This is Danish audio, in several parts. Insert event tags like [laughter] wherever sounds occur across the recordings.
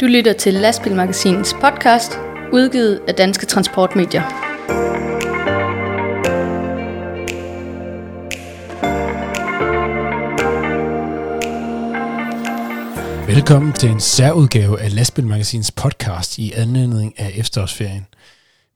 Du lytter til Lastbilmagasinets podcast, udgivet af Danske Transportmedier. Velkommen til en særudgave af Lastbilmagasinets podcast i anledning af efterårsferien.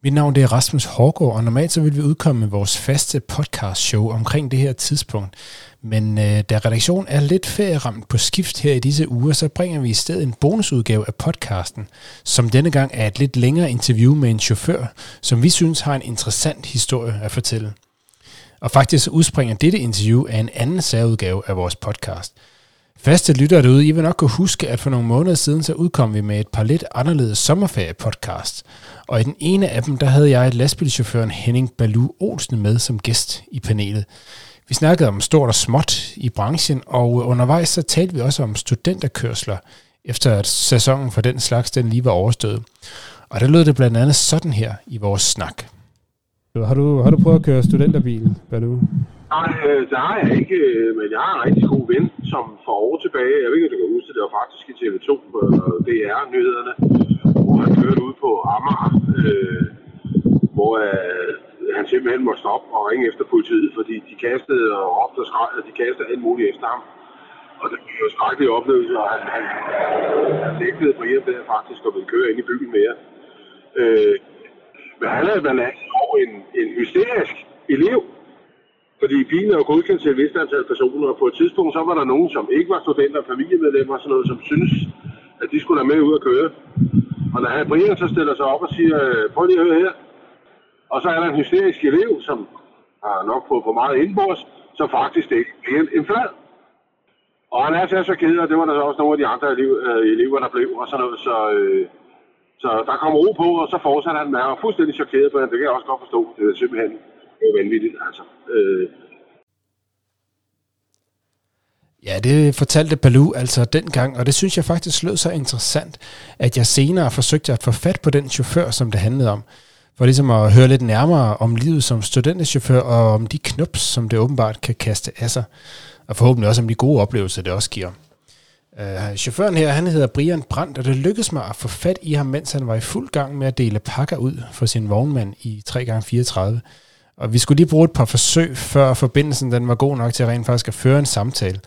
Mit navn det er Rasmus Hårgaard, og normalt så vil vi udkomme med vores faste podcast show omkring det her tidspunkt. Men øh, da redaktionen er lidt ferieramt på skift her i disse uger, så bringer vi i stedet en bonusudgave af podcasten, som denne gang er et lidt længere interview med en chauffør, som vi synes har en interessant historie at fortælle. Og faktisk udspringer dette interview af en anden særudgave af vores podcast – Faste lyttere derude, I vil nok kunne huske, at for nogle måneder siden, så udkom vi med et par lidt anderledes sommerferie-podcast. Og i den ene af dem, der havde jeg lastbilchaufføren Henning Balu Olsen med som gæst i panelet. Vi snakkede om stort og småt i branchen, og undervejs så talte vi også om studenterkørsler, efter at sæsonen for den slags den lige var overstået. Og der lød det blandt andet sådan her i vores snak. Har du, har du prøvet at køre studenterbil, Balu? Nej, øh, det har jeg ikke, øh, men jeg har en rigtig god ven, som for år tilbage, jeg ved ikke, om du kan huske det, var faktisk i TV2 på DR-nyhederne, hvor han kørte ud på Amager, øh, hvor øh, han simpelthen måtte stoppe og ringe efter politiet, fordi de kastede og råbte og skreg, og de kastede alt muligt efter ham. Og det blev jo skrækkelige oplevelser, og han, han, han nægtede på hjem der faktisk og ville køre ind i byen mere. Øh, men han havde været over en, en hysterisk elev, fordi bilen er jo godkendt til et vist antal personer, og på et tidspunkt så var der nogen, som ikke var studenter, familiemedlemmer og sådan noget, som synes, at de skulle være med ud at køre. Og når Brian så stiller sig op og siger, øh, prøv lige at høre her. Og så er der en hysterisk elev, som har nok fået for meget indbords, så faktisk ikke bliver en flad. Og han er så så ked, og det var der også nogle af de andre elever, øh, elever der blev, og sådan noget, så, øh, så der kom ro på, og så fortsatte han med at være fuldstændig chokeret på det. Det kan jeg også godt forstå. Det er simpelthen det er vanvittigt, altså. Øh. Ja, det fortalte Balu altså dengang, og det synes jeg faktisk lød så interessant, at jeg senere forsøgte at få fat på den chauffør, som det handlede om. For ligesom at høre lidt nærmere om livet som studentchauffør, og om de knups, som det åbenbart kan kaste af sig. Og forhåbentlig også om de gode oplevelser, det også giver. Uh, chaufføren her, han hedder Brian Brandt, og det lykkedes mig at få fat i ham, mens han var i fuld gang med at dele pakker ud for sin vognmand i 3x34. Og vi skulle lige bruge et par forsøg, før forbindelsen den var god nok til rent faktisk at føre en samtale.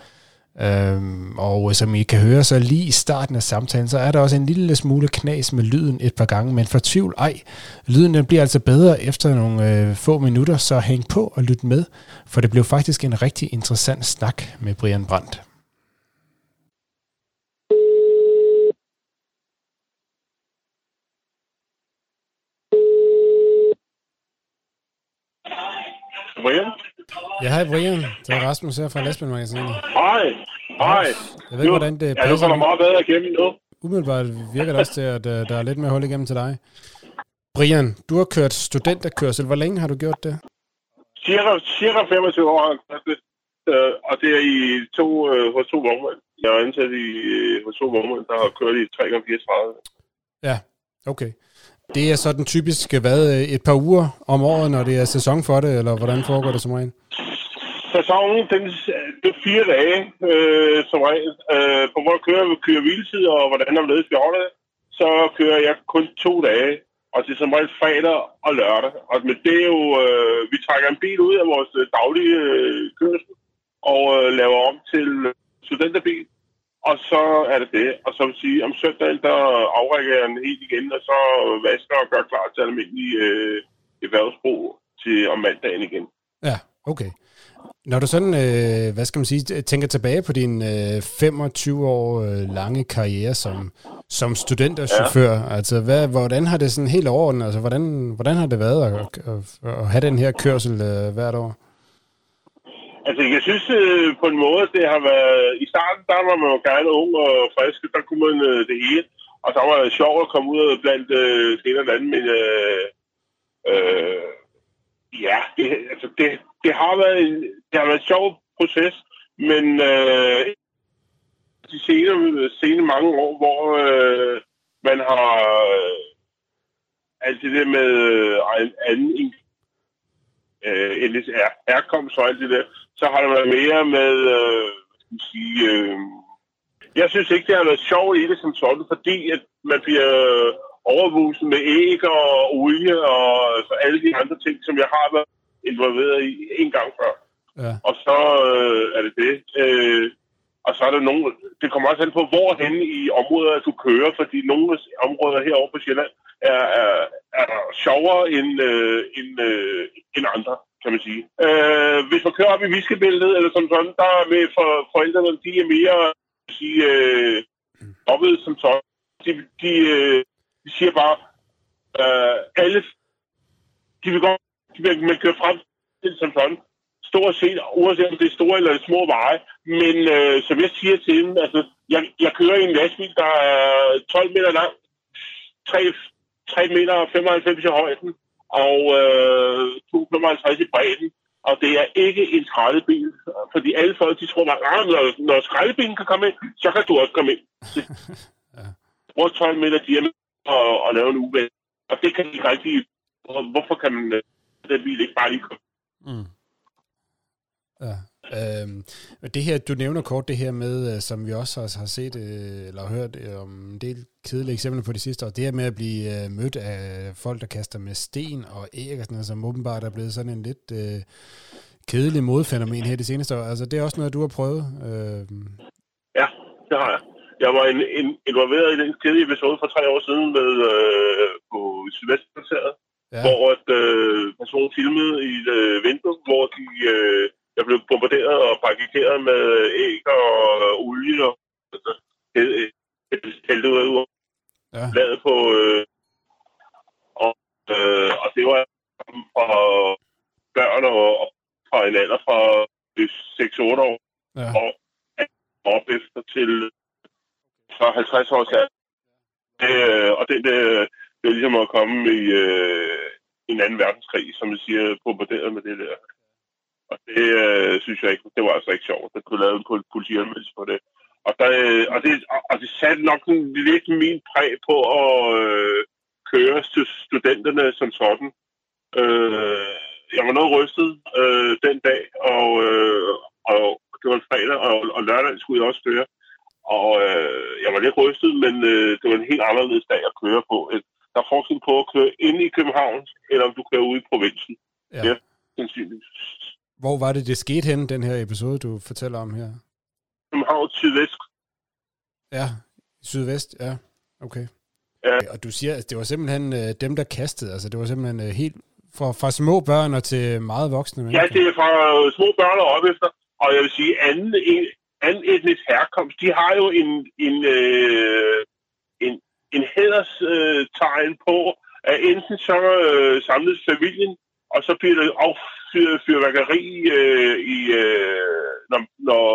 Øhm, og som I kan høre, så lige i starten af samtalen, så er der også en lille smule knas med lyden et par gange, men for tvivl ej. Lyden den bliver altså bedre efter nogle øh, få minutter, så hæng på og lyt med, for det blev faktisk en rigtig interessant snak med Brian Brandt. Brian? Ja, hej Brian. Det er Rasmus her fra Lastbilmagasinet. Hej. Hej. Jeg ved ikke, hvordan det passer. Ja, det kommer meget bedre igennem nu. Umiddelbart virker det også til, at uh, der er lidt mere hul igennem til dig. Brian, du har kørt studenterkørsel. Hvor længe har du gjort det? Cirka, cirka 25 år har jeg kørt det. Uh, og det er i to, uh, hos to vognmænd. Jeg er ansat i, uh, hos to vognmænd, der har kørt i 3x34. Ja, okay. Det er så den hvad, øh, et par uger om året, når det er sæson for det, eller hvordan foregår det som regel? Sæsonen, den, det er fire dage, øh, som regel. Øh, på hvor kører vi kører hviletid, og hvordan er det, vi holder det, så kører jeg kun to dage. Og det er som regel fredag og lørdag. Og med det er jo, øh, vi trækker en bil ud af vores øh, daglige øh, kørsel, og øh, laver om til øh, studenterbil. Og så er det det. Og så vil sige, om søndagen, der afrækker jeg den helt igen, og så vasker og gør klar til almindelig øh, erhvervsbrug til om mandagen igen. Ja, okay. Når du sådan, øh, hvad skal man sige, tænker tilbage på din øh, 25 år øh, lange karriere som, som studenterchauffør, ja. altså hvad, hvordan har det sådan helt overordnet, altså hvordan, hvordan har det været at, at, at have den her kørsel øh, hvert år? Altså, jeg synes øh, på en måde, det har været... I starten, der var man jo gerne ung og frisk, der kunne man øh, det hele. Og så var det sjovt at komme ud blandt øh, det ene og andet, men øh, øh, ja, det, altså, det, det, har været en, det har været en sjov proces, men øh, de senere, senere mange år, hvor øh, man har øh, alt det der med øh, anden øh, herkomst og alt det der, så har det været mere med, øh, sige, øh, jeg synes ikke, det har været sjovt i det som sådan, fordi at man bliver overvuset med æg og olie og så alle de andre ting, som jeg har været involveret i en gang før. Ja. Og så øh, er det det. Øh, og så er der nogle, det kommer også an på, hvorhen i områder du kører, fordi nogle områder herovre på Sjælland er, er, er sjovere end, øh, end, øh, end andre, kan man sige. Øh, hvis man kører op i viskebæltet, eller sådan sådan, der er med for, forældrene, de er mere, sige, øh, øh oppet som sådan. De, de, øh, de siger bare, øh, alle, de vil godt, de vil, man kører frem til som sådan, stort set, uanset om det er store eller små veje. Men øh, som jeg siger til dem, altså, jeg, jeg kører i en lastbil, der er 12 meter lang, 3, 3 meter og 95 i højden, og øh, 255 i bredden. Og det er ikke en skraldebil, fordi alle folk, de tror, at ah, når, når skraldebilen kan komme ind, så kan du også komme ind. [laughs] ja. Bruger 12 meter diameter og, og lave en uvæld. Og det kan ikke rigtig... Hvorfor kan man øh, den bil ikke bare lige komme? Mm. Ja. Øhm, det her, du nævner kort det her med, øh, som vi også har, har set øh, eller hørt øh, om en del kedelige eksempler på de sidste år, det her med at blive øh, mødt af folk, der kaster med sten og æg og sådan noget, som åbenbart er blevet sådan en lidt øh, kedelig modfænomen her de seneste år. Altså, det er også noget, du har prøvet? Øh... Ja, det har jeg. Jeg var en, en, involveret i den kedelige episode for tre år siden med, øh, på Sydvestkvarteret, ja. hvor at, øh, personen filmede i et øh, vindue, hvor de... Øh, jeg blev bombarderet og paketeret med æg og olie og hældt ud af ja. lavet på øh, og, øh, og det var fra børn og, og fra en alder fra 6-8 år ja. og op efter til så 50 år siden. Øh, og det, det, det er ligesom at komme i øh, en anden verdenskrig, som jeg siger, bombarderet med det der. Det øh, synes jeg ikke, det var altså ikke sjovt. Der kunne lave en politianmeldelse på det. Og, der, øh, og, det, og det satte nok lidt min præg på at øh, køre til studenterne som sådan. Øh, jeg var noget rystet øh, den dag, og, øh, og det var en fredag, og, og lørdag skulle jeg også køre. Og øh, jeg var lidt rystet, men øh, det var en helt anderledes dag at køre på. Der er forskel på at køre inde i København, eller om du kører ude i provinsen. Ja. ja sandsynligt. Hvor var det, det skete henne, den her episode, du fortæller om her? København sydvest. Ja, sydvest, ja. Okay. Ja. Og du siger, at det var simpelthen øh, dem, der kastede. Altså, det var simpelthen øh, helt fra, fra små børn og til meget voksne mennesker. Ja, det er fra øh, små børn og op efter. Og jeg vil sige, anden, en, anden etnisk herkomst, de har jo en, en, øh, en, en hæderstegn øh, på, at enten så øh, samles familien, og så bliver det affyret fyrværkeri øh, i, øh, når, når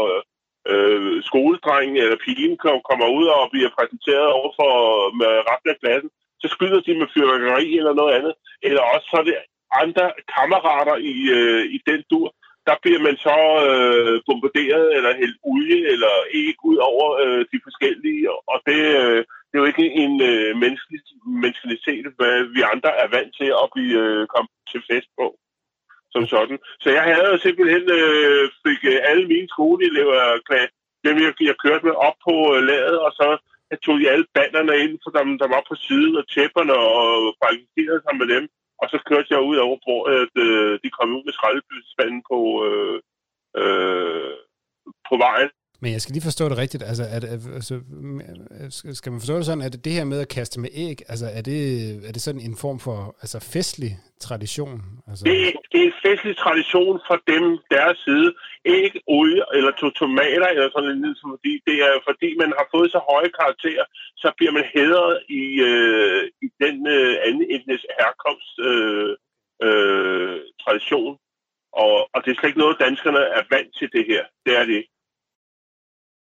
øh, skoledrengen eller pigen kommer ud og bliver præsenteret overfor med resten af klassen, så skyder de med fyrværkeri eller noget andet. Eller også så er det andre kammerater i, øh, i den dur, der bliver man så øh, bombarderet eller hældt olie eller æg ud over øh, de forskellige, og det, øh, det er jo ikke en øh, menneskelig menneskelitet, hvad vi andre er vant til at blive øh, komme til fest på som sådan. Så jeg havde simpelthen øh, fik øh, alle mine skoleelever, dem jeg, jeg kørte med op på øh, ladet, og så jeg tog de alle banderne ind, for dem, der var på siden af tæpperne og paketerede sig med dem. Og så kørte jeg ud over, hvor at, øh, de kom ud med skraldespanden på, øh, øh, på vejen. Men jeg skal lige forstå det rigtigt. Altså, er altså, skal man forstå det sådan, at det her med at kaste med æg, altså, er, det, er det sådan en form for altså, festlig tradition? Altså... Det, det er en festlig tradition for dem, deres side. Æg, olie eller to tomater eller sådan noget, ligesom, fordi det er fordi man har fået så høje karakterer, så bliver man hædret i, øh, i den øh, anden etnisk herkomst øh, øh, tradition. Og, og det er slet ikke noget, danskerne er vant til det her. Det er det ikke.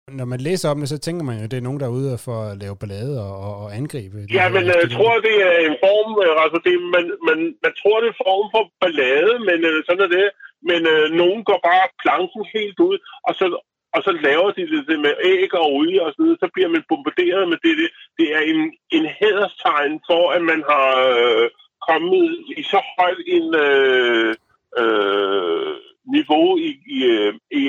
Når man læser om det, så tænker man jo, at det er nogen, der er ude for at lave ballade og, og, og angribe. Ja, men jeg tror, det er en form, øh, altså det, man, man, man tror, det er en form for ballade, men uh, sådan er det. Men uh, nogen går bare planken helt ud, og så, og så laver de det, det med æg og olie og sådan noget, så bliver man bombarderet med det. Det, det er en, en hæderstegn for, at man har øh, kommet i så højt en øh, øh, niveau i, i, i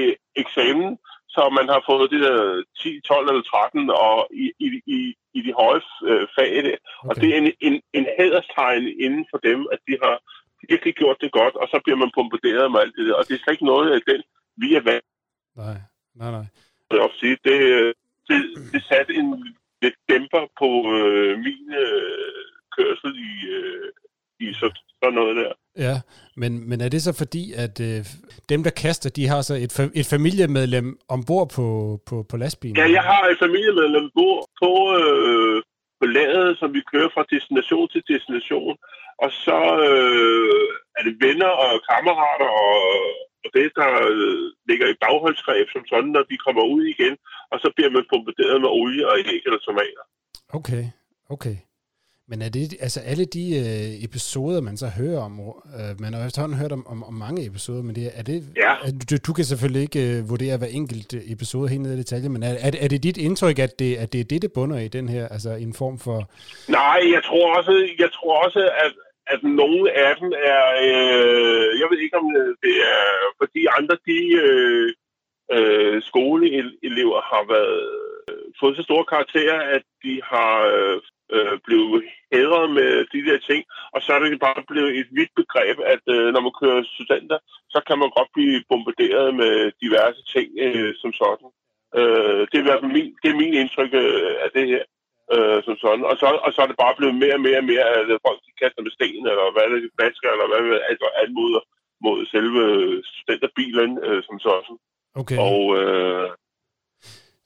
eksamen, så man har fået det der 10, 12 eller 13 og i, i, i, i de høje øh, fag. Det. Okay. Og det er en, en, en hæderstegn inden for dem, at de har virkelig gjort det godt, og så bliver man bombarderet med alt det der. Og det er slet ikke noget af den, vi er vant. Nej, nej, nej. Jeg vil sige, det, det, det satte en lidt dæmper på øh, min øh, kørsel i, øh, i så, sådan noget der. Ja, men, men er det så fordi, at øh, dem, der kaster, de har så et, et familiemedlem ombord på, på, på lastbilen? Ja, jeg har et familiemedlem på, på, øh, på ladet, som vi kører fra destination til destination. Og så øh, er det venner og kammerater og, og det, der øh, ligger i bagholdsgreb som sådan, når de kommer ud igen. Og så bliver man bombarderet med olie og æg eller tomater. Okay, okay. Men er det, altså alle de øh, episoder, man så hører om, øh, man har efterhånden hørt om, om, om mange episoder, men det, er det, ja. er, du, du kan selvfølgelig ikke øh, vurdere hver enkelt episode helt ned i detaljer, men er, er, er det dit indtryk, at det, at det er det, det bunder i den her, altså en form for... Nej, jeg tror også, jeg tror også at, at nogle af dem er, øh, jeg ved ikke om det er, fordi andre de øh, øh, skoleelever har været øh, fået så store karakterer, at de har øh, øh, blev hædret med de der ting, og så er det bare blevet et vidt begreb, at øh, når man kører studenter, så kan man godt blive bombarderet med diverse ting øh, som sådan. Øh, det, er i hvert fald min, det er min indtryk øh, af det her. Øh, som sådan. Og, så, og så er det bare blevet mere og mere og mere, at folk de kaster med sten, eller hvad det er, basker, eller hvad det altså alt mod, mod selve studenterbilen, øh, som sådan. Okay. Og, øh,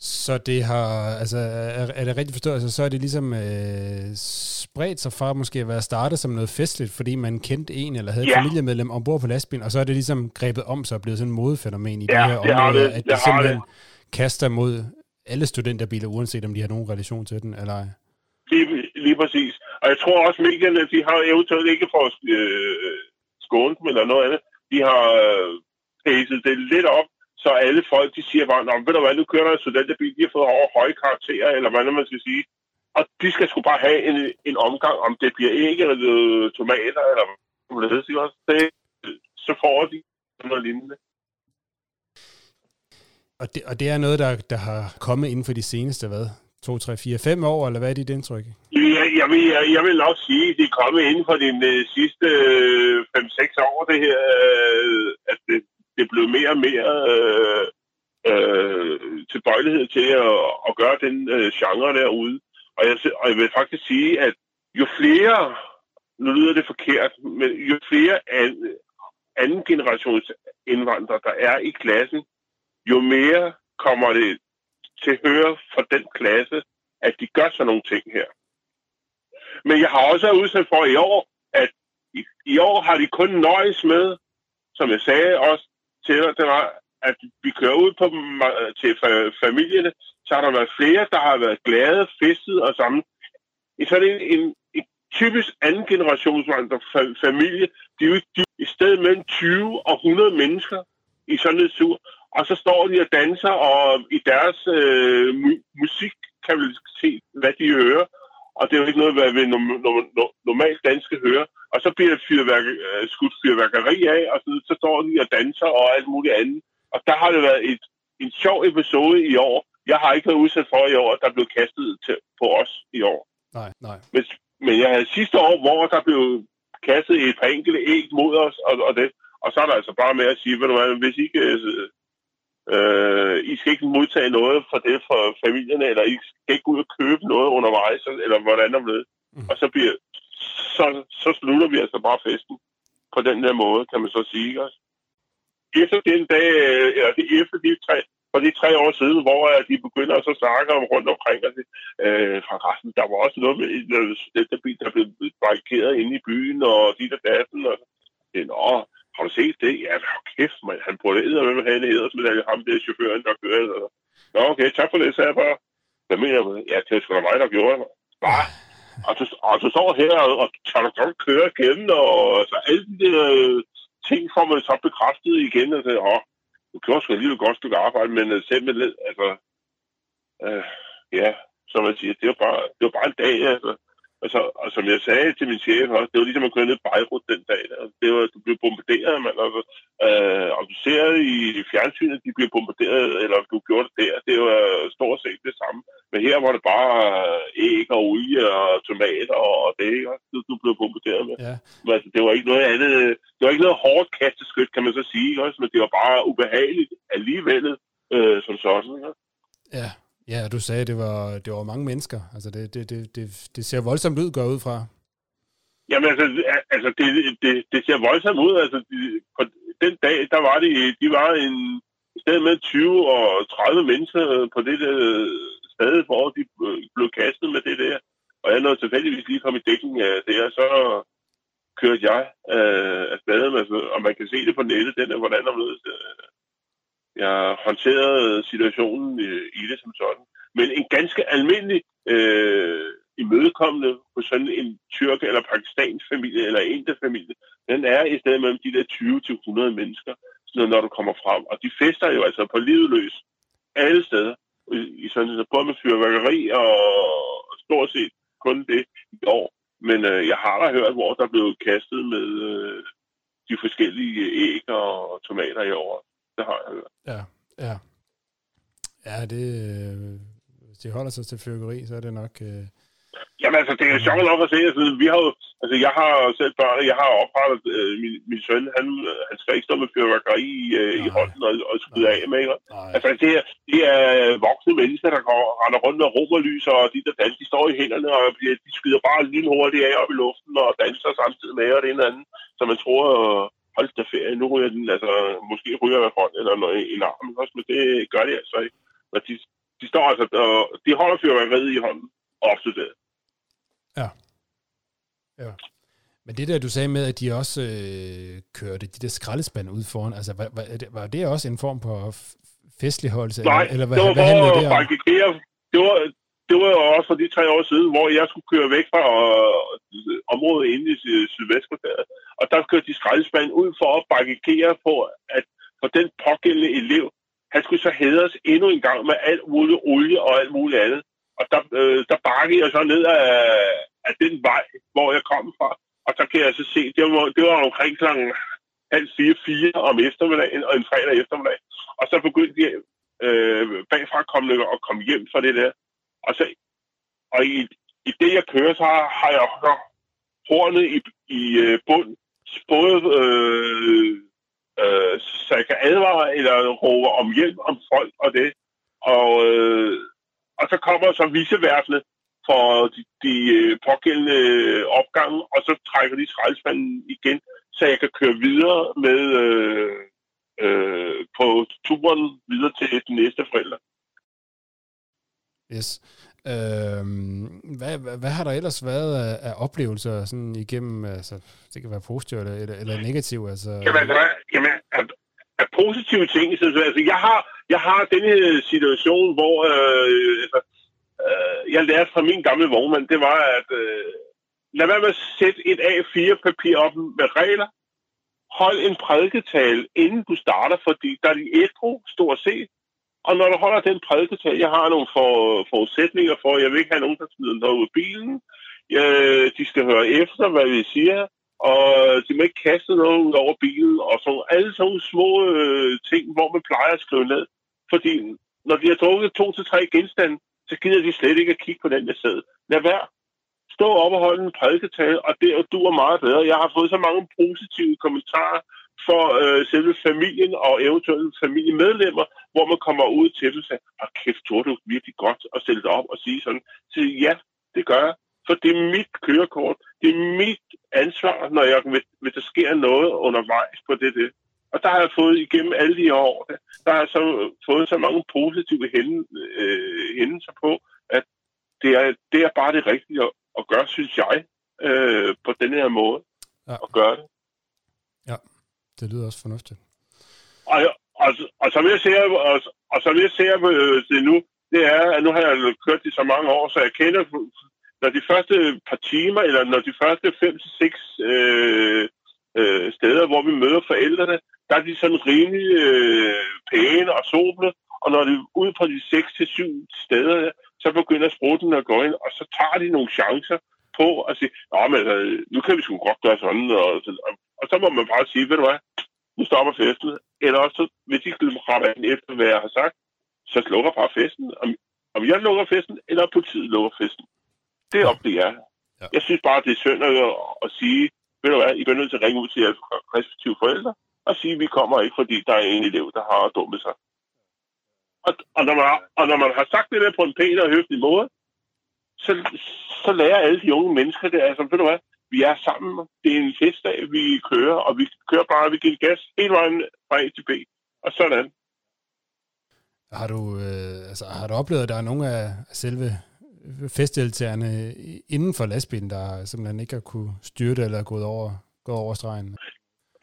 så det har, altså, er, er det rigtigt forstået, altså, så er det ligesom øh, spredt sig fra måske at være startet som noget festligt, fordi man kendte en eller havde et ja. familiemedlem ombord på lastbilen, og så er det ligesom grebet om sig og blevet sådan en modefænomen i ja, det her område, det, at det simpelthen det. kaster mod alle studenterbiler, uanset om de har nogen relation til den eller ej. Lige, lige præcis. Og jeg tror også, medierne, de har eventuelt ikke for øh, skånet eller noget andet, de har øh, pacet det lidt op, så alle folk, de siger bare, Nå, ved du hvad, nu kører der en studenterbil, de har fået over høje karakterer, eller hvad man skal sige. Og de skal sgu bare have en, en omgang, om det bliver æg eller tomater, eller hvad det hedder, også. Det, så får de noget lignende. Og det, og det er noget, der, der har kommet inden for de seneste, hvad? 2, 3, 4, 5 år, eller hvad er dit indtryk? Ja, jeg, vil, jeg, jeg vil nok sige, at det er kommet inden for de uh, sidste 5-6 år, det her, at det, det blev mere og mere øh, øh, tilbøjelighed til at, at gøre den øh, genre derude. Og jeg, og jeg vil faktisk sige, at jo flere, nu lyder det forkert, men jo flere an, anden generations indvandrere, der er i klassen, jo mere kommer det til høre for den klasse, at de gør sådan nogle ting her. Men jeg har også været udsat for i år, at i, i år har de kun nøjes med, som jeg sagde også til dig, det var, at vi kører ud på til familierne, så har der været flere, der har været glade, festet og sammen. I sådan en, en, en typisk anden generationsvandrer familie, de er jo de, i stedet mellem 20 og 100 mennesker i sådan et sur. Og så står de og danser, og i deres øh, mu- musik kan vi se, hvad de hører. Og det er jo ikke noget, hvad vi no- no- no- normalt danske hører. Og så bliver der fyrværk- øh, skudt fyrværkeri af, og så, så står de og danser og alt muligt andet. Og der har det været et, en sjov episode i år. Jeg har ikke været udsat for i år, at der blev kastet til, på os i år. Nej, nej. Men, men jeg havde sidste år, hvor der blev kastet et par enkelte æg mod os, og, og det, og så er der altså bare med at sige, ved du hvad, hvis I ikke øh, Øh, I skal ikke modtage noget fra det fra familierne, eller I skal ikke ud og købe noget undervejs, eller hvordan der blevet. Mm. Og så, bliver, så, så slutter vi altså bare festen på den der måde, kan man så sige. Også. Efter den dag, eller det efter de tre, for de tre år siden, hvor de begynder at så snakke om rundt omkring, og det, øh, fra resten, der var også noget med den bil, der blev barrikeret inde i byen, og de der datten, og det, nå, har du set det? Ja, kæft, man. Han burde æde med have en hædersmedalje, ham der chaufføren, der kører. Nå, okay, tak for det, sagde jeg bare. Hvad mener du? Ja, det er sgu da mig, der gjorde det. Bare. Og du, og du står her og, og tager dig godt køre igen, og så alle de der øh, ting får man så bekræftet igen, og så, åh, du gjorde sgu alligevel et godt stykke arbejde, men uh, selv med altså, øh, ja, som man siger, det var bare, det var bare en dag, altså. Altså, og som jeg sagde til min chef også, det var ligesom at køre ned Beirut den dag. Der. Det var, du blev bombarderet, man. Altså, øh, ser i fjernsynet, de blev bombarderet, eller du gjorde det der, det var stort set det samme. Men her var det bare æg og olie og tomater og det? Du, du blev bombarderet med. Ja. Men, altså, det var ikke noget andet, det var ikke noget hårdt kasteskyt, kan man så sige, ikke? men det var bare ubehageligt alligevel, øh, som sådan. Ikke? Ja. Ja, du sagde, det var, det var mange mennesker. Altså, det, det, det, det, det ser voldsomt ud, går ud fra. Jamen, altså, altså det, det, det ser voldsomt ud. Altså, de, på den dag, der var det, de var en sted med 20 og 30 mennesker på det der sted, hvor de blev kastet med det der. Og jeg nåede tilfældigvis lige kom i dækning af det, og så kørte jeg øh, afsted. Altså, og man kan se det på nettet, den er, hvordan der øh, jeg håndterede situationen i, i det som sådan. Men en ganske almindelig øh, imødekommende på sådan en tyrk- eller pakistansk familie, eller indisk familie, den er i stedet mellem de der 20-100 mennesker, sådan når du kommer frem. Og de fester jo altså på livet løs alle steder. I sådan, både med fyrværkeri og stort set kun det i år. Men øh, jeg har da hørt, hvor der blev kastet med øh, de forskellige æg og tomater i år det har jeg hørt. Ja, ja. Ja, det, øh, hvis de holder sig til fyrkeri, så er det nok... Øh... Jamen altså, det er sjovt nok at se, altså, vi har jo, altså jeg har selv børn, jeg har oprettet, øh, min, min søn, han, han skal ikke stå med fyrværkeri øh, i hånden og, og skyde af med, ikke? Altså det er, det er voksne mennesker, der går, render rundt med romerlys, og de der danser, de står i hænderne, og de skyder bare lynhurtigt af op i luften, og danser samtidig med, og det ene andet, så man tror, hold da ferie, nu ryger den, altså, måske ryger jeg hånd eller noget i armen også, men det gør de altså ikke. Men de, de står altså, og de holder fyrværkeriet i hånden, ofte det. Ja. Ja. Men det der, du sagde med, at de også øh, kørte de der skraldespande ud foran, altså var, var, var det også en form for festligholdelse? Nej, eller, eller hvad, det var hvad for at barrikere, det var, det var jo også for de tre år siden, hvor jeg skulle køre væk fra øh, området inde i Sydvestkvarteret. Og der kørte de skraldespanden ud for at barrikere på, at for den pågældende elev, han skulle så hædres endnu en gang med alt muligt olie og alt muligt andet. Og der, øh, der bakkede jeg så ned af, af den vej, hvor jeg kom fra. Og så kan jeg så se, det var, det var omkring kl. halv fire, fire om eftermiddagen og en fredag eftermiddag. Og så begyndte jeg øh, bagfra kommende at komme hjem fra det der. Og, så, og i, i det, jeg kører, så har, har jeg så hornet i, i øh, bund, både øh, øh, så jeg kan advare eller råbe om hjælp om folk og det. Og, øh, og så kommer så viseværfene for de, de øh, pågældende øh, opgange, og så trækker de skraldespanden igen, så jeg kan køre videre med øh, øh, på turen videre til den næste forældre. Yes. Øhm, hvad, hvad, hvad har der ellers været af, af oplevelser sådan igennem, altså, det kan være positivt eller, eller, eller negativt? Altså... Jamen, altså, jamen af, af positive ting, så, altså, jeg har, jeg har denne øh, situation, hvor øh, altså, øh, jeg lærte fra min gamle vognmand, det var, at øh, lad være med at sætte et A4-papir op med regler, hold en prædiketal, inden du starter, fordi der er de ædru, stort set, og når du holder den prædiketal, jeg har nogle for, forudsætninger for, jeg vil ikke have nogen, der smider noget ud af bilen. Jeg, de skal høre efter, hvad vi siger, og de må ikke kaste noget ud over bilen, og så alle sådan små øh, ting, hvor man plejer at skrive ned. Fordi når de har drukket to til tre genstande, så gider de slet ikke at kigge på den, der sidder. Lad være. Stå op og holde en prædiketal, og det du er meget bedre. Jeg har fået så mange positive kommentarer for øh, selve familien og eventuelle familiemedlemmer, hvor man kommer ud til dem og siger, oh, kæft, tror du virkelig godt at stille dig op og sige sådan. Så ja, det gør jeg. For det er mit kørekort. Det er mit ansvar, når jeg, hvis der sker noget undervejs på det, det. Og der har jeg fået igennem alle de år, der har jeg så fået så mange positive øh, hændelser på, at det er, det er bare det rigtige at, at gøre, synes jeg, øh, på den her måde. Ja. At gøre det. Det lyder også fornuftigt. Og, og, og som jeg ser, og, og som jeg ser øh, det nu, det er, at nu har jeg kørt det så mange år, så jeg kender, når de første par timer, eller når de første fem til seks øh, øh, steder, hvor vi møder forældrene, der er de sådan rimelig øh, pæne og soble, og når de er ude på de 6 til syv steder, så begynder sprutten at gå ind, og så tager de nogle chancer på at sige, Nå, men altså, nu kan vi sgu godt gøre sådan, og, og, og så må man bare sige, ved du hvad, nu stopper festen. Eller også, hvis de retter ind efter, hvad jeg har sagt, så slukker bare festen. Om, om jeg lukker festen, eller politiet lukker festen. Det er op til jer. Ja. Jeg synes bare, det er synd at, at sige, ved du hvad, I bliver nødt til at ringe ud til jeres respektive forældre, og sige, at vi kommer ikke, fordi der er en elev, der har dummet sig. Og, og, når man, og når man har sagt det der på en pæn og høflig måde, så, så lærer alle de unge mennesker det, altså, ved du hvad, vi er sammen, det er en festdag, vi kører, og vi kører bare, vi giver gas hele vejen fra A til B, og sådan. Har du, øh, altså, har du oplevet, at der er nogle af selve festdeltagerne inden for lastbilen, der simpelthen ikke har kunne styre det eller gået over, gået over stregen?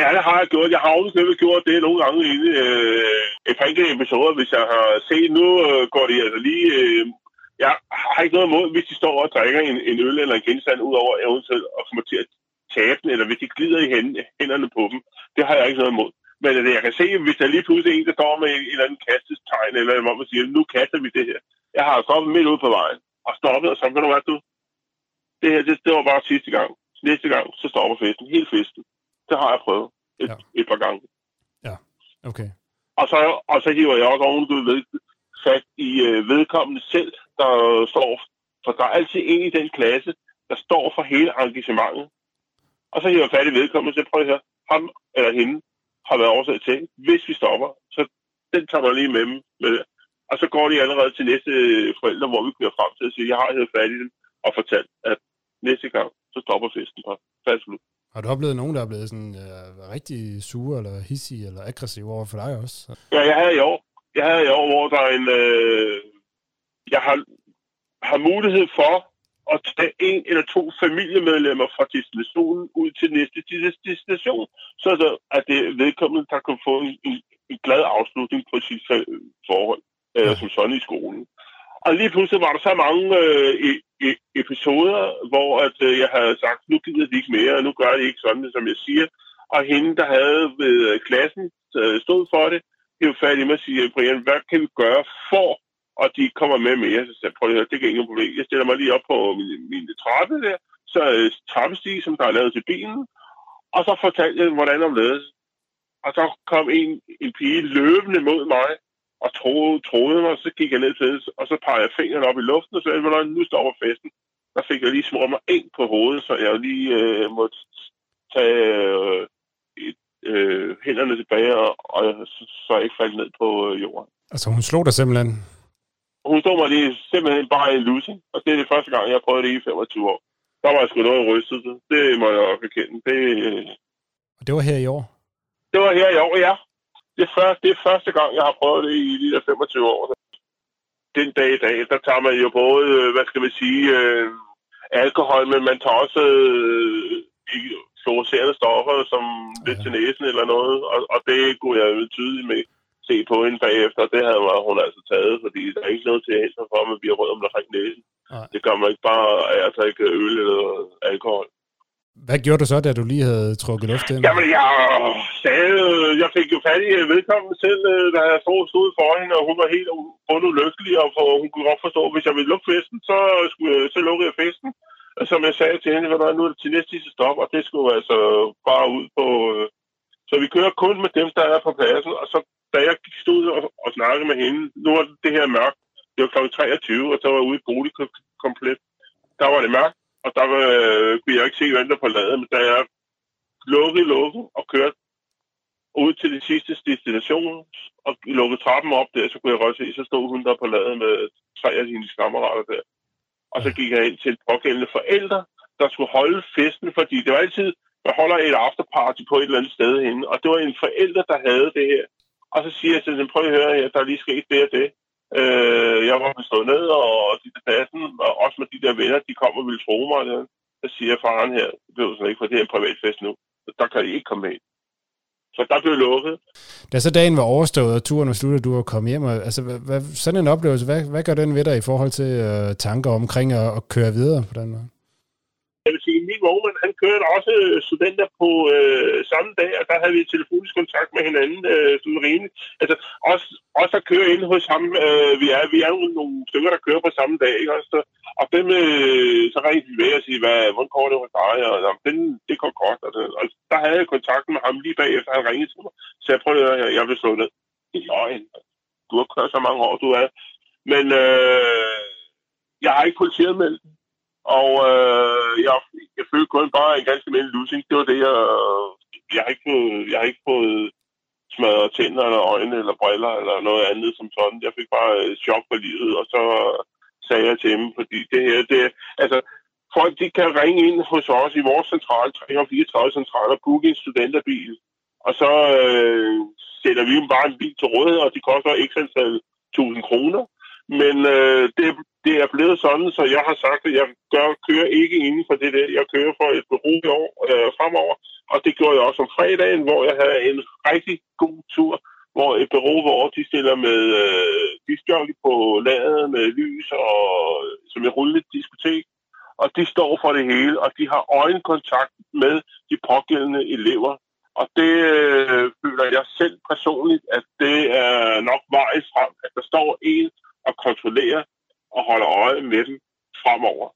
Ja, det har jeg gjort. Jeg har også gjort det nogle gange i øh, et par enkelte episoder, hvis jeg har set, nu øh, går de altså lige... Øh, jeg har ikke noget imod, hvis de står og drikker en, en øl eller en genstand ud over eventuelt og kommer til at tabe den, eller hvis de glider i hænderne på dem. Det har jeg ikke noget imod. Men altså, jeg kan se, hvis der lige pludselig er en, der står med en eller anden kastestegn, eller hvor man siger, nu kaster vi det her. Jeg har stoppet midt ude på vejen, og stoppet, og så kan du være, du, det her, det, det var bare sidste gang. Næste gang, så stopper festen, hele festen. Det har jeg prøvet et, ja. et par gange. Ja, okay. Og så, og så hiver jeg også oven, du ved, fat i øh, vedkommende selv, der står, for der er altid en i den klasse, der står for hele engagementet. Og så hiver jeg fat i vedkommende, så prøver høre, ham eller hende har været årsag til, hvis vi stopper, så den tager man lige med dem. Med, og så går de allerede til næste forældre, hvor vi kører frem til at sige, jeg har hævet fat i dem og fortalt, at næste gang, så stopper festen på fast har du oplevet nogen, der er blevet sådan, øh, rigtig sure, eller hissige, eller aggressive over for dig også? Ja, jeg havde i år. Jeg havde i år, hvor der er en... Øh, jeg har, har mulighed for at tage en eller to familiemedlemmer fra destinationen ud til næste destination, så at det vedkommende, der kan få en, en, en glad afslutning på sit forhold, øh, som sådan i skolen. Og lige pludselig var der så mange øh, e- episoder, hvor at, øh, jeg havde sagt, nu gider de ikke mere, og nu gør de ikke sådan, som jeg siger. Og hende, der havde ved øh, klassen øh, stod for det, det var færdig med at sige, Brian, hvad kan vi gøre for, og de kommer med mere? Så sagde prøv at det er ingen problem. Jeg stiller mig lige op på min, min trappe der, så øh, trappestige, som der er lavet til bilen, og så fortalte jeg, hvordan om ledes. Og så kom en, en pige løbende mod mig, og troede, troede mig, så gik jeg ned til og så pegede jeg fingeren op i luften, og så sagde nu stopper festen. Der fik jeg lige smurt mig ind på hovedet, så jeg lige øh, måtte tage øh, et, øh, hænderne tilbage, og, og så, så jeg ikke faldt ned på øh, jorden. Altså hun slog dig simpelthen? Hun stod mig lige simpelthen bare i en losing, og det er det første gang, jeg har prøvet det i 25 år. Der var jeg sgu noget rystet. Det må jeg også erkende. Det. Og det var her i år? Det var her i år, ja det, er første, det er første gang, jeg har prøvet det i de der 25 år. Den dag i dag, der tager man jo både, øh, hvad skal man sige, øh, alkohol, men man tager også øh, fluorescerende stoffer, som ja. lidt til næsen eller noget, og, og det kunne jeg jo tydeligt med se på hende bagefter, det havde hun altså taget, fordi der er ikke noget til at for, at man bliver rød om der næsen. Ja. Det gør man ikke bare af at drikke øl eller alkohol. Hvad gjorde du så, da du lige havde trukket luft ind? Jamen, jeg sagde, jeg fik jo fat i vedkommende selv, øh, da jeg stod, stod for hende, og hun var helt lykkelig, og for, hun kunne godt forstå, at hvis jeg ville lukke festen, så, skulle, så lukkede jeg festen. Som jeg sagde til hende, nu er det til næste sidste stop, og det skulle altså bare ud på... Øh, så vi kører kun med dem, der er på pladsen, og så da jeg stod og, og snakkede med hende, nu var det her mørkt, det var kl. 23, og så var jeg ude i boligkomplet. Der var det mørkt, og der øh, kunne jeg ikke se, hvem der på ladet, men da jeg lukkede lukkede og kørte ud til det sidste destination og lukkede trappen op der, så kunne jeg godt se, så stod hun der på ladet med tre af sine kammerater der. Og så gik jeg ind til pågældende forældre, der skulle holde festen, fordi det var altid, man holder et afterparty på et eller andet sted henne, og det var en forælder, der havde det her. Og så siger jeg til dem, prøv at høre her, der er lige sket det og det. Øh, jeg var stået ned, og de der pladsen, og også med de der venner, de kom og ville tro mig. Ja. Så siger faren her, det blev sådan ikke, for det er en privat fest nu. Så der kan I ikke komme med. Så der blev lukket. Da så dagen var overstået, og turen var sluttet, du var kommet hjem, og, altså, hvad, sådan en oplevelse, hvad, hvad gør den ved dig i forhold til øh, tanker omkring at, at køre videre på den måde? Jeg vil sige, min vognmand, han kørte også øh, studenter på øh, samme dag, og der havde vi telefonisk kontakt med hinanden, øh, sådan rimelig. Altså, også, også der kører ind hos ham, øh, vi, er, vi er jo nogle stykker, der kører på samme dag, ikke også? Og dem, øh, så ringte vi ved og sige, hvad, hvordan går det hos dig? Og, og den, det går godt. Og, og der havde jeg kontakt med ham lige bagefter, han ringede til mig. Så jeg prøvede, at jeg vil slå ned. Det er løgn. Du har kørt så mange år, du er. Men øh, jeg har ikke politiet med den. Og øh, jeg, jeg følte kun bare en ganske mild lusing. Det var det, jeg... Jeg har ikke fået, jeg har ikke fået smadret tænder eller øjne eller briller eller noget andet som sådan. Jeg fik bare øh, chok for livet, og så sagde jeg til dem, fordi det her, det altså, folk de kan ringe ind hos os i vores central, 334 og booke en studenterbil, og så øh, sætter vi dem bare en bil til rådighed, og de koster ikke antal tusind kroner. Men øh, det, det er blevet sådan, så jeg har sagt, at jeg gør, kører ikke inden for det der. Jeg kører for et bureau i år øh, fremover, og det gjorde jeg også om fredagen, hvor jeg havde en rigtig god tur, hvor et bureau, hvor de stiller med øh, diskjockey på ladet med lys og som et rullende diskotek. Og de står for det hele, og de har øjenkontakt med de pågældende elever. Og det øh, føler jeg selv personligt, at det er nok vejen frem, at der står en og kontrollerer og holder øje med dem fremover.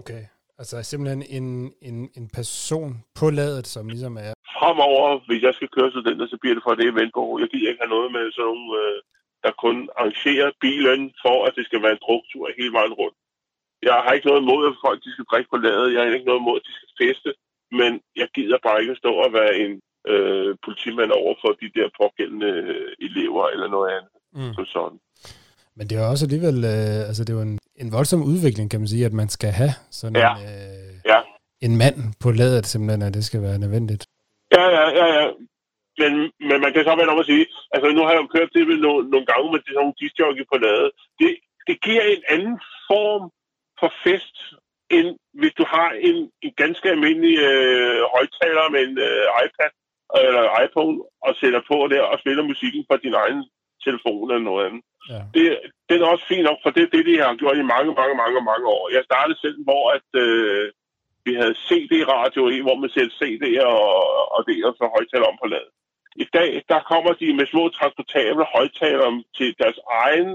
Okay, altså simpelthen en, en, en person på ladet, som ligesom er... Fremover, hvis jeg skal køre studenter, så bliver det for det eventbureau. Jeg giver ikke have noget med sådan nogle, øh, der kun arrangerer bilen for, at det skal være en druktur hele vejen rundt. Jeg har ikke noget imod, at folk de skal drikke på ladet. Jeg har ikke noget imod, at de skal feste. Men jeg gider bare ikke at stå og være en øh, politimand over for de der pågældende øh, elever eller noget andet. Mm. sådan. Men det er også alligevel, øh, altså det er jo en, en voldsom udvikling, kan man sige, at man skal have sådan ja. en, øh, ja. en mand på ladet, simpelthen, at det skal være nødvendigt. Ja, ja, ja, ja. Men, men man kan så være om at sige, altså nu har jeg jo kørt det med nogle, nogle gange med sådan nogle disjockey på ladet. Det, det giver en anden form for fest, end hvis du har en, en ganske almindelig øh, højtaler med en øh, iPad eller iPhone og sætter på der og spiller musikken fra din egen telefon eller noget andet. Det, det er også fint nok, for det er det, de har gjort i mange, mange, mange, mange år. Jeg startede selv, hvor at, øh, vi havde CD-radio i, hvor man sætter CD'er og, og det, og så højtaler om på ladet. I dag, der kommer de med små transportable højtalere til deres egen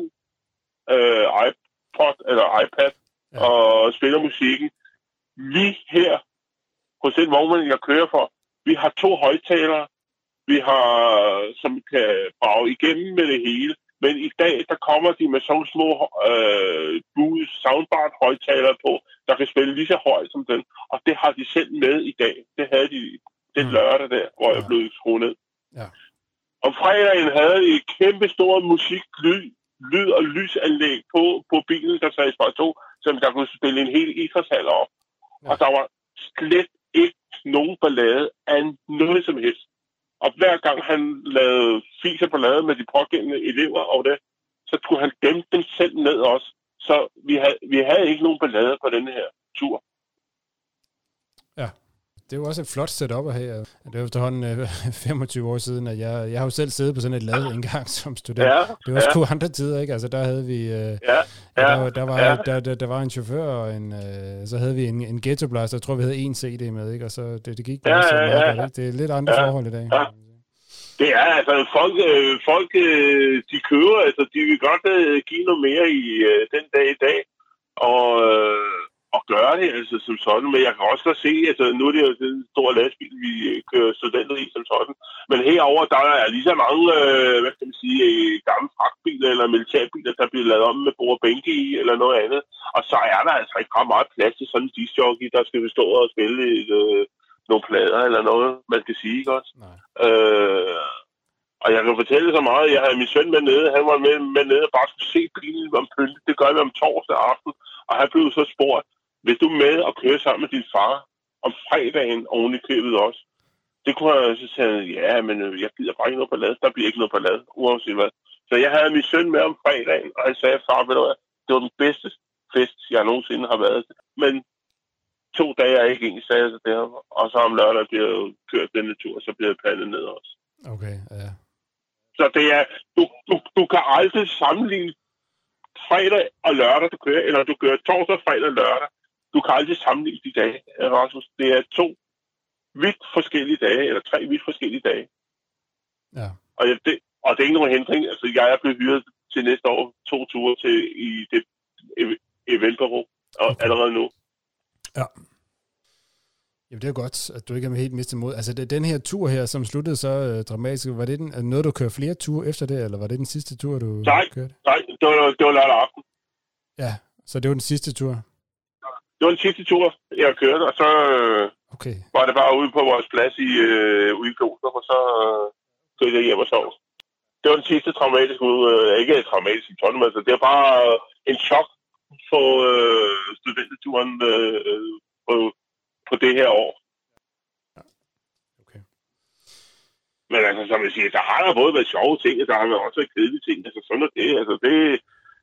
øh, iPod eller iPad ja. og spiller musikken. Lige her hos den vognmand, jeg kører for, vi har to højtalere, vi har, som kan brage igennem med det hele. Men i dag, der kommer de med sådan små øh, soundbar højtalere på, der kan spille lige så højt som den. Og det har de selv med i dag. Det havde de den mm. lørdag der, hvor ja. jeg blev skruet ned. Ja. Om fredagen havde de et kæmpe stort musik, lyd, lyd og lysanlæg på, på bilen, der sagde Spar 2, som der kunne spille en hel idrætshal op. Ja. Og der var slet ikke nogen ballade af noget som helst. Og hver gang han lavede fiser på lade med de pågældende elever og det, så skulle han gemme dem selv ned også. Så vi havde, vi havde ikke nogen ballade på den her tur. Ja, det er jo også et flot setup at have. Det er efterhånden øh, [laughs] 25 år siden, at jeg, jeg har jo selv siddet på sådan et lad [laughs] engang som student. Ja, det var ja. sgu andre tider, ikke? Altså der havde vi... Øh, ja, ja, der, der, var, ja. der, der, der var en chauffør, og en, øh, så havde vi en, en ghetto blaster. Jeg tror, vi havde en CD med, ikke? Og så det, det gik ja, så meget ja, ja. Godt? Det er lidt andre ja, forhold i dag. Ja. Det er altså, folk, øh, folk øh, de køber, altså de vil godt øh, give noget mere i øh, den dag i dag. Og, øh, og gøre det altså, som sådan. Men jeg kan også godt se, altså nu er det jo den store lastbil, vi kører studenter i som sådan. Men herover der er lige så mange, øh, hvad skal man sige, gamle fragtbiler eller militærbiler, der bliver lavet om med bord bænke i eller noget andet. Og så er der altså ikke ret meget plads til sådan en disjockey, der skal stå og spille et, øh, nogle plader eller noget, man kan sige, ikke også? Nej. Øh, og jeg kan fortælle så meget, jeg havde min søn med nede, han var med, med nede og bare skulle se bilen om pynte. Det gør vi om torsdag aften. Og han blev så spurgt, hvis du med og køre sammen med din far om fredagen oven i købet også? Det kunne jeg så sige, ja, men øh, jeg gider bare ikke noget på lad. Der bliver ikke noget på lad, uanset hvad. Så jeg havde min søn med om fredagen, og han sagde, far, ved du hvad, det var den bedste fest, jeg nogensinde har været til. Men to dage er ikke en, sagde jeg så der. Og så om lørdag bliver jeg kørt denne tur, og så bliver jeg pandet ned også. Okay, ja. Så det er, du, du, du kan aldrig sammenligne fredag og lørdag, du kører, eller du kører torsdag, fredag og lørdag. Du kan aldrig sammenligne de dage, Rasmus. Det er to vidt forskellige dage, eller tre vidt forskellige dage. Ja. Og, jeg, det, og det er ikke nogen hindring. Altså, jeg er blevet hyret til næste år to ture til i det eventbureau, og Okay. allerede nu. Ja. Jamen, det er godt, at du ikke er helt mistet mod. Altså, det, den her tur her, som sluttede så øh, dramatisk, var det den, noget, du kører flere ture efter det, eller var det den sidste tur, du Nej. kørte? Nej, det var, det var lørdag aften. Ja, så det var den sidste tur. Det var den sidste tur, jeg kørte, og så øh, Okay. var det bare ude på vores plads i, øh, ude i Glostrup, og så øh, kørte jeg hjem og sov. Det var den sidste traumatiske ud, øh, ikke traumatisk i tonnen, altså det er bare øh, en chok for øh, studenteturen øh, på, på det her år. Okay. Men altså, som jeg siger, der har der både været sjove ting, og der har været også været kedelige ting. Altså, sådan er det. Altså, det,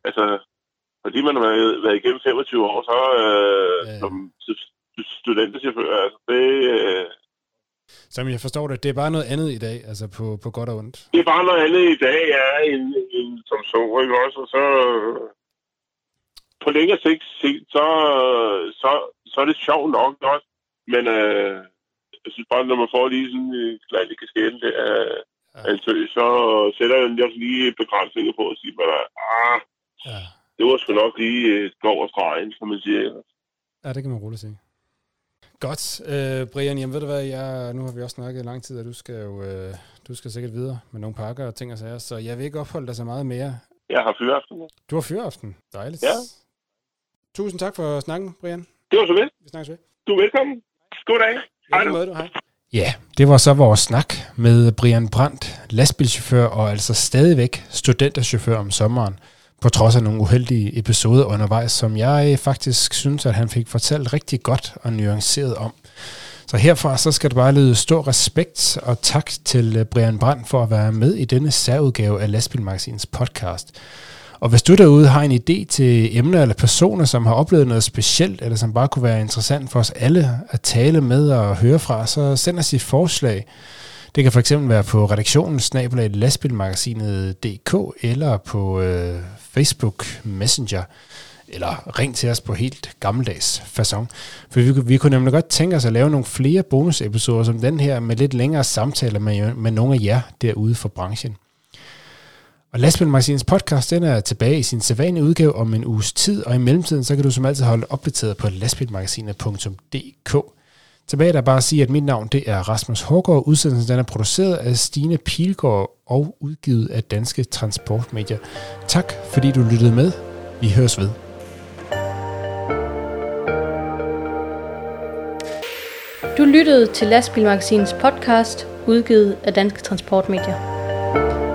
altså, fordi man har været, været igennem 25 år, så øh, Ja. som stu- studenterchauffør, altså, det, øh, Som jeg forstår det, det er bare noget andet i dag, altså på, på godt og ondt. det er bare noget andet i dag, ja, end, end som så, ikke også? Og så, på længere sigt, så, så, så er det sjovt nok også, men øh, jeg synes bare, når man får lige sådan en klant i kasketten der, øh, Ja. tø, så sætter jeg også lige begrænsninger på at sige, at ah, Ja. Det var sgu nok lige øh, gå over stregen, som man siger. ja, det kan man roligt sige. Godt. Øh, Brian, jamen ved du hvad, jeg, nu har vi også snakket i lang tid, og du skal jo øh, du skal sikkert videre med nogle pakker og ting og sager, så jeg vil ikke opholde dig så meget mere. Jeg har fyraften. Du har fyraften. Dejligt. Ja. Tusind tak for snakken, Brian. Det var så lidt. Vi snakkes ved. Du er velkommen. God dag. Hej nu. måde, du. Hej. Ja, det var så vores snak med Brian Brandt, lastbilchauffør og altså stadigvæk studenterchauffør om sommeren, på trods af nogle uheldige episoder undervejs, som jeg øh, faktisk synes, at han fik fortalt rigtig godt og nuanceret om. Så herfra så skal der bare lyde stor respekt og tak til øh, Brian Brandt for at være med i denne særudgave af Lastbilmagasins podcast. Og hvis du derude har en idé til emner eller personer, som har oplevet noget specielt, eller som bare kunne være interessant for os alle at tale med og høre fra, så send os et forslag. Det kan fx være på redaktionen snabelag lastbilmagasinet.dk eller på øh, Facebook Messenger eller ring til os på helt gammeldags façon. For vi, vi kunne nemlig godt tænke os at lave nogle flere bonusepisoder som den her, med lidt længere samtaler med, med nogle af jer derude for branchen. Og Lastbilmagasinets podcast, den er tilbage i sin sædvanlige udgave om en uges tid, og i mellemtiden, så kan du som altid holde opdateret på lastbilmagasinet.dk. Tilbage er der bare at sige, at mit navn det er Rasmus Hågaard. Udsendelsen den er produceret af Stine Pilgaard og udgivet af Danske Transportmedier. Tak fordi du lyttede med. Vi høres ved. Du lyttede til Lastbilmagasinets podcast, udgivet af Danske Transportmedier.